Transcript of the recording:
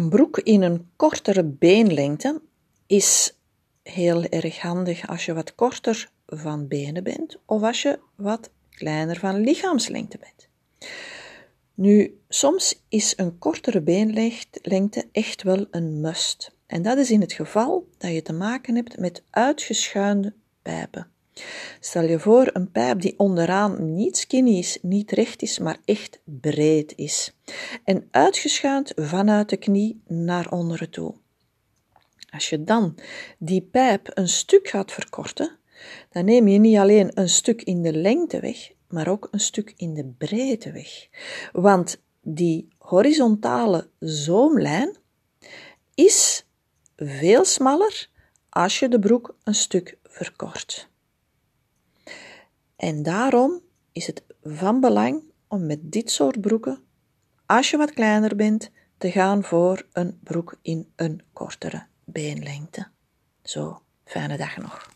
Een broek in een kortere beenlengte is heel erg handig als je wat korter van benen bent of als je wat kleiner van lichaamslengte bent. Nu, soms is een kortere beenlengte echt wel een must. En dat is in het geval dat je te maken hebt met uitgeschuinde pijpen. Stel je voor een pijp die onderaan niet skinny is, niet recht is, maar echt breed is. En uitgeschuind vanuit de knie naar onderen toe. Als je dan die pijp een stuk gaat verkorten, dan neem je niet alleen een stuk in de lengte weg, maar ook een stuk in de breedte weg. Want die horizontale zoomlijn is veel smaller als je de broek een stuk verkort. En daarom is het van belang om met dit soort broeken, als je wat kleiner bent, te gaan voor een broek in een kortere beenlengte. Zo, fijne dag nog.